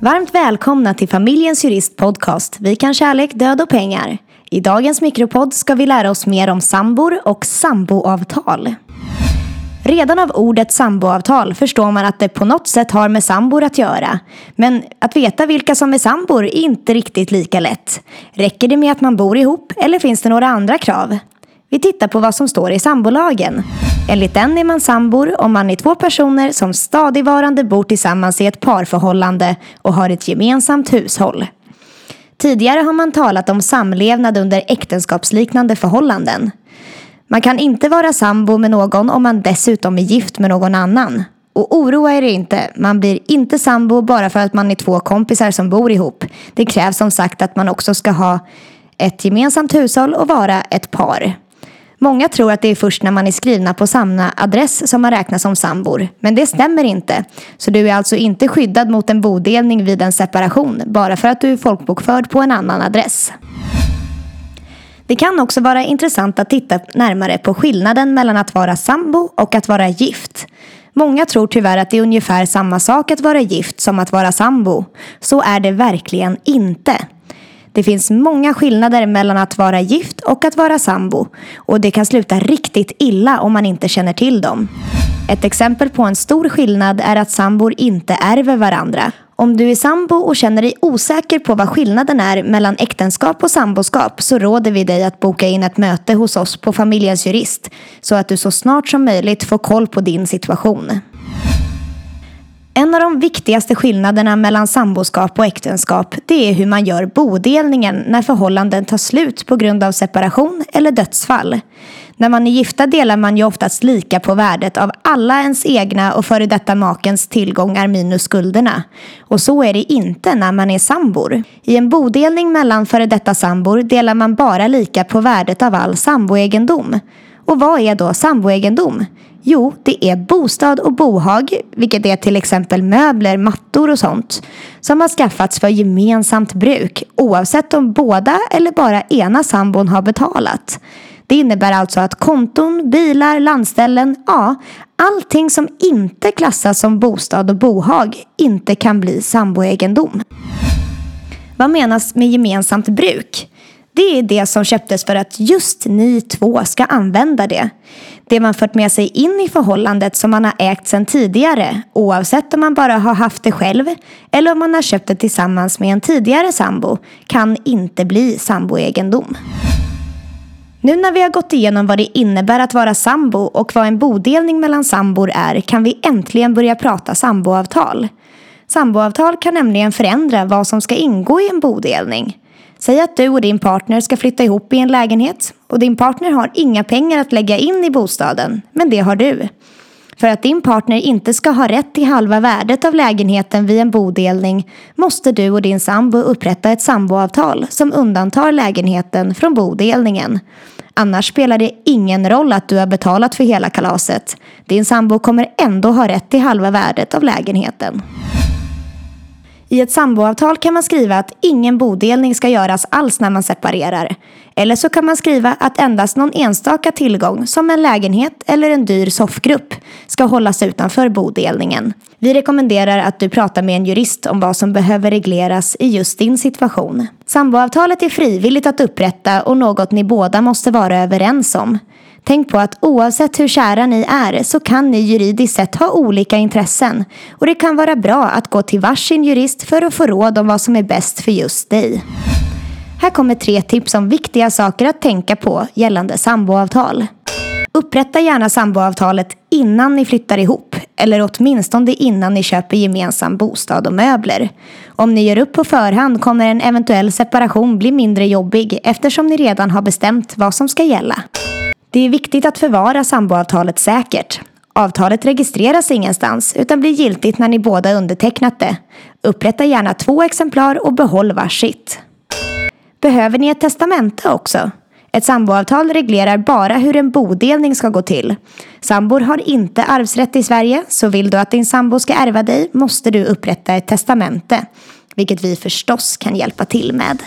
Varmt välkomna till Familjens Jurist Podcast. Vi kan kärlek, död och pengar. I dagens mikropodd ska vi lära oss mer om sambor och samboavtal. Redan av ordet samboavtal förstår man att det på något sätt har med sambor att göra. Men att veta vilka som är sambor är inte riktigt lika lätt. Räcker det med att man bor ihop eller finns det några andra krav? Vi tittar på vad som står i sambolagen. Enligt den är man sambor om man är två personer som stadigvarande bor tillsammans i ett parförhållande och har ett gemensamt hushåll. Tidigare har man talat om samlevnad under äktenskapsliknande förhållanden. Man kan inte vara sambo med någon om man dessutom är gift med någon annan. Och oroa er inte, man blir inte sambo bara för att man är två kompisar som bor ihop. Det krävs som sagt att man också ska ha ett gemensamt hushåll och vara ett par. Många tror att det är först när man är skrivna på samma adress som man räknas som sambor. Men det stämmer inte. Så du är alltså inte skyddad mot en bodelning vid en separation bara för att du är folkbokförd på en annan adress. Det kan också vara intressant att titta närmare på skillnaden mellan att vara sambo och att vara gift. Många tror tyvärr att det är ungefär samma sak att vara gift som att vara sambo. Så är det verkligen inte. Det finns många skillnader mellan att vara gift och att vara sambo och det kan sluta riktigt illa om man inte känner till dem. Ett exempel på en stor skillnad är att sambor inte ärver varandra. Om du är sambo och känner dig osäker på vad skillnaden är mellan äktenskap och samboskap så råder vi dig att boka in ett möte hos oss på Familjens Jurist så att du så snart som möjligt får koll på din situation. En av de viktigaste skillnaderna mellan samboskap och äktenskap det är hur man gör bodelningen när förhållanden tar slut på grund av separation eller dödsfall. När man är gifta delar man ju oftast lika på värdet av alla ens egna och före detta makens tillgångar minus skulderna. Och så är det inte när man är sambor. I en bodelning mellan före detta sambor delar man bara lika på värdet av all samboegendom. Och vad är då samboegendom? Jo, det är bostad och bohag, vilket är till exempel möbler, mattor och sånt, som har skaffats för gemensamt bruk oavsett om båda eller bara ena sambon har betalat. Det innebär alltså att konton, bilar, landställen, ja, allting som inte klassas som bostad och bohag inte kan bli samboegendom. Vad menas med gemensamt bruk? Det är det som köptes för att just ni två ska använda det. Det man fört med sig in i förhållandet som man har ägt sedan tidigare oavsett om man bara har haft det själv eller om man har köpt det tillsammans med en tidigare sambo kan inte bli samboegendom. Nu när vi har gått igenom vad det innebär att vara sambo och vad en bodelning mellan sambor är kan vi äntligen börja prata samboavtal. Samboavtal kan nämligen förändra vad som ska ingå i en bodelning. Säg att du och din partner ska flytta ihop i en lägenhet och din partner har inga pengar att lägga in i bostaden, men det har du. För att din partner inte ska ha rätt till halva värdet av lägenheten vid en bodelning måste du och din sambo upprätta ett samboavtal som undantar lägenheten från bodelningen. Annars spelar det ingen roll att du har betalat för hela kalaset. Din sambo kommer ändå ha rätt till halva värdet av lägenheten. I ett samboavtal kan man skriva att ingen bodelning ska göras alls när man separerar. Eller så kan man skriva att endast någon enstaka tillgång, som en lägenhet eller en dyr soffgrupp, ska hållas utanför bodelningen. Vi rekommenderar att du pratar med en jurist om vad som behöver regleras i just din situation. Samboavtalet är frivilligt att upprätta och något ni båda måste vara överens om. Tänk på att oavsett hur kära ni är så kan ni juridiskt sett ha olika intressen och det kan vara bra att gå till varsin jurist för att få råd om vad som är bäst för just dig. Här kommer tre tips om viktiga saker att tänka på gällande samboavtal. Upprätta gärna samboavtalet innan ni flyttar ihop eller åtminstone innan ni köper gemensam bostad och möbler. Om ni gör upp på förhand kommer en eventuell separation bli mindre jobbig eftersom ni redan har bestämt vad som ska gälla. Det är viktigt att förvara samboavtalet säkert. Avtalet registreras ingenstans utan blir giltigt när ni båda undertecknat det. Upprätta gärna två exemplar och behåll varsitt. Behöver ni ett testamente också? Ett samboavtal reglerar bara hur en bodelning ska gå till. Sambor har inte arvsrätt i Sverige, så vill du att din sambo ska ärva dig måste du upprätta ett testamente, vilket vi förstås kan hjälpa till med.